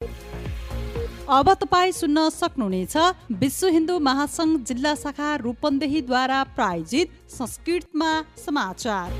अब तपाईँ सुन्न सक्नुहुनेछ विश्व हिन्दू महासङ्घ जिल्ला शाखा रूपन्देहीद्वारा प्रायोजित संस्कृतमा समाचार।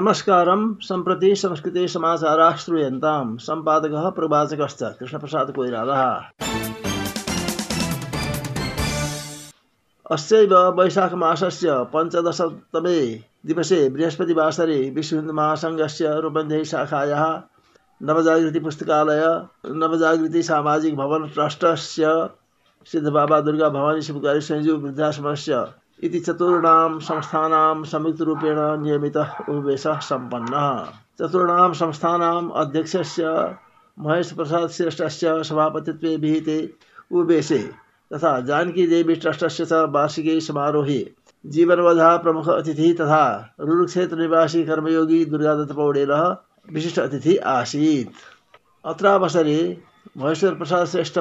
नमस्कारं सम्प्रति संस्कृते समाचाराः श्रूयन्तां सम्पादकः प्रवाचकश्च कृष्णप्रसाद कोइरालः अस्यैव वैशाखमासस्य पञ्चदशतमे दिवसे बृहस्पतिवासरे विश्वहिन्दुमहासङ्घस्य रूपन्देही शाखायाः नवजागृतिपुस्तकालय भवन ट्रस्टस्य सिद्धबाबा दुर्गा भवानी शिवकारी संयोजक वृद्धाश्रमस्य इति चतुर्णां संस्थानां संयुक्तरूपेण नियमितः उपवेशः सम्पन्नः। चतुर्णां संस्थानाम् अध्यक्षस्य महेशप्रसादश्रेष्ठस्य सभापतित्वे विहिते उपवेशे तथा जानकीदेवी ट्रस्टस्य च वार्षिके समारोहे जीवनवधः प्रमुख अतिथि तथा रुरुक्षेत्रनिवासी कर्मयोगी दुर्गादत्तपौडेलः विशिष्ट अतिथिः आसीत्। अत्रावसरे महेश्वरप्रसादश्रेष्ठ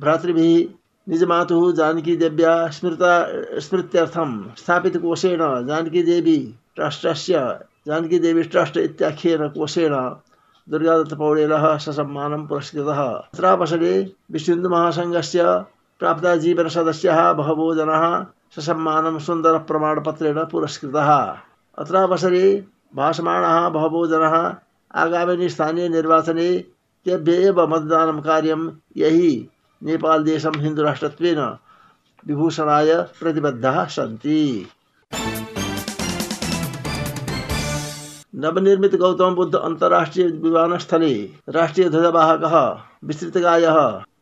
भ्रातृभिः निजमातुः जानकीदेव्या स्मृता, स्मृत्यर्थं स्थापितकोशेन जानकीदेवी ट्रस्टस्य जानकीदेवी ट्रस्ट इत्याख्येन कोशेन दुर्गादत्तपौडेलः ससम्मानं पुरस्कृतः। अत्रावसरे विश्वहिन्दुमहासङ्घस्य प्राप्ताजीवनसदस्याः बहवो जनाः ससम्मानं सुन्दरप्रमाणपत्रेण पुरस्कृतः। अत्रावसरे भाषमाणाः बहवो जनाः आगामिनि स्थानीयनिर्वाचने तेभ्य एव मतदानं कार्यं यही नेपालदेशं हिन्दुराष्ट्रत्वेन विभूषणाय प्रतिबद्धाः सन्ति नवनिर्मित गौतम बुद्ध अन्तर्राष्ट्रिय विमानस्थले राष्ट्रिय ध्वजवाहकः विस्तृतकायः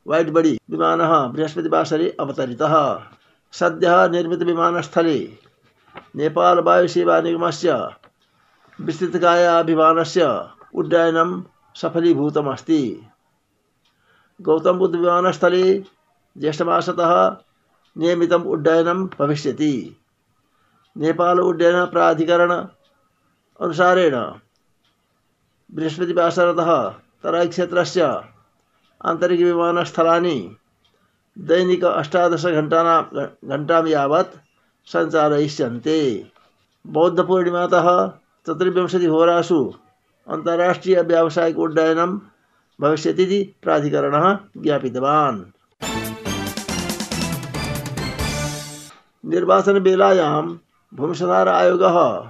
वाइट बडी विमानः बृहस्पतिवासरे अवतरितः सद्यः निर्मित विमानस्थले नेपाल वायुसेवा निगमस्य विस्तृतकाया विमानस्य उड्डयनं सफलीभूतमस्ति गौतम बुद्ध विमानस्थले ज्येष्ठमासतः नियमितम् उड्डयनं भविष्यति। नेपाल उड्डयन प्राधिकरण अनुसारेण बृहस्पतिवासरतः तराईक्षेत्रस्य आन्तरिकविमानस्थलानि दैनिक अष्टादश घण्टानां घण्टां यावत् सञ्चालयिष्यन्ते। चतुर्विंशतिहोरासु अन्ताराष्ट्रिय व्यावसायिक उड्डयनं भविष्यतीति प्राधिकरणः ज्ञापितवान्। निर्वाचनवेलायां भूमिसुधार आयोगः,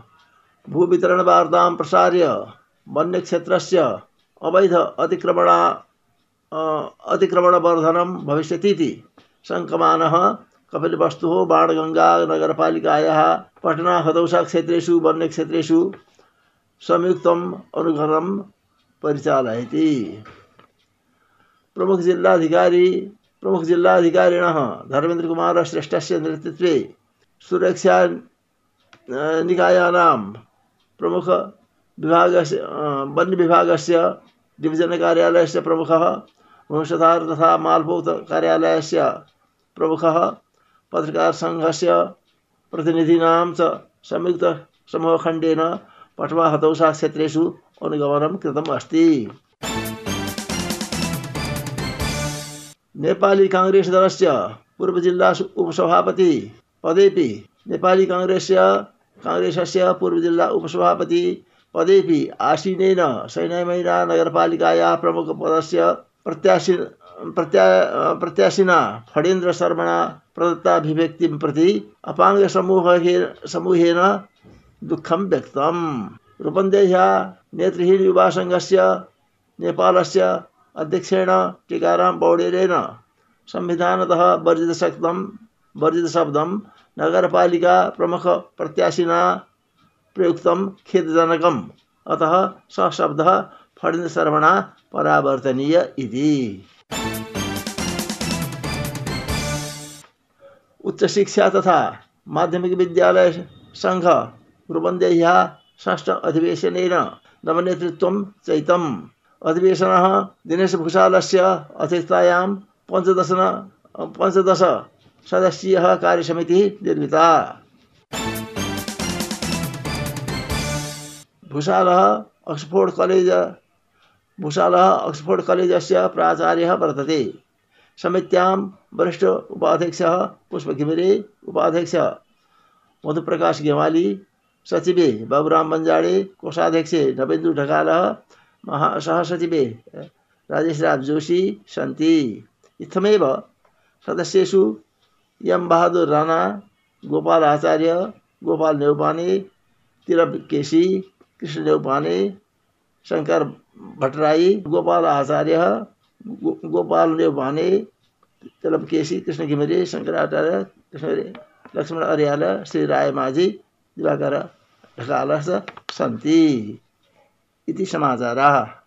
भूवितरणवार्तां प्रसार्य, वन्यक्षेत्रस्य अवैध अतिक्रमणा अतिक्रमणवर्धनं भविष्यतीति। बाणगङ्गानगरपालिकायाः पटना हदौसा क्षेत्रेषु, वन्यक्षेत्रेषु संयुक्तम् अनुगणनं परिचालयति प्रमुख जिल्लाधिकारी प्रमुख जिल्लाधिकारिणः धर्मेन्द्रकुमारश्रेष्ठस्य नेतृत्वे सुरक्षा निकायानां प्रमुख विभागस्य वन्यविभागस्य डिविजन् कार्यालयस्य प्रमुखः, वंशधार तथा मालभोक्त कार्यालयस्य प्रमुखः पत्रकारसङ्घस्य प्रतिनिधीनां च संयुक्तसमूहखण्डेन पटवा हतौसा क्षेत्रेषु अनुगमनं कृतम् अस्ति नेपाली काङ्ग्रेस् दलस्य पूर्वजिल्ला उपसभापति पदेपि नेपाली काङ्ग्रेस्य काङ्ग्रेसस्य पूर्वजिल्ला उपसभापति पदेपि आसीनेन सैनमैना नगरपालिकायाः प्रमुखपदस्य प्रत्याशी प्रत्या प्रत्याशिना फणेन्द्र शर्मणा प्रदत्ताभिव्यक्तिं प्रति अपाङ्गसमूहेन समूहेन दुःखं व्यक्तम् रूपन्देह्या नेत्रहीन युवासङ्घस्य नेपालस्य अध्यक्षेण टीकाराम पौडेलेन संविधानतः वर्जितशब्दं वर्जितशब्दं नगरपालिका प्रमुख प्रत्याशिना प्रयुक्तं खेदजनकम्। अतः सः शब्दः फणिन्द्रशर्मणा परावर्तनीय इति। उच्चशिक्षा तथा माध्यमिक विद्यालय सङ्घ रूपन्देह्या षष्ठ अधिवेशनेन नवनेतृत्वं चैतम्। अधिवेशनः दिनेशभूषालस्य अध्यक्षतायां पञ्चदश पञ्चदश सदस्यीयः कार्यसमितिः निर्मिता। भूषालः अक्सफोर्ड् कलेज, भूषालः अक्सफोर्ड् कलेजस्य प्राचार्यः वर्तते। समित्यां वरिष्ठ उपाध्यक्षः पुष्पघिमिरे उपाध्यक्ष मधुप्रकाश गेवाली सचिवे बाबूराम बन्जाडे कोषाध्यक्षे नवेन्दु ढकालः महा सहसचिवे राजेशराज जोशी सन्ति इत्थमेव सदस्येषु यम बहादुर राणा गोपाल आचार्य गोपाल नेउपाने तिरप केसी कृष्ण नेउपाने शङ्कर भट्टराई गोपाल आचार्य गो, गोपाल नेउपाने तिलप केसी कृष्ण घिमिरे शङ्कर आचार्य कृष्ण लक्ष्मण अर्याल श्री राय माझी दिवाकर ढकालः सन्ति इति समाचाराः।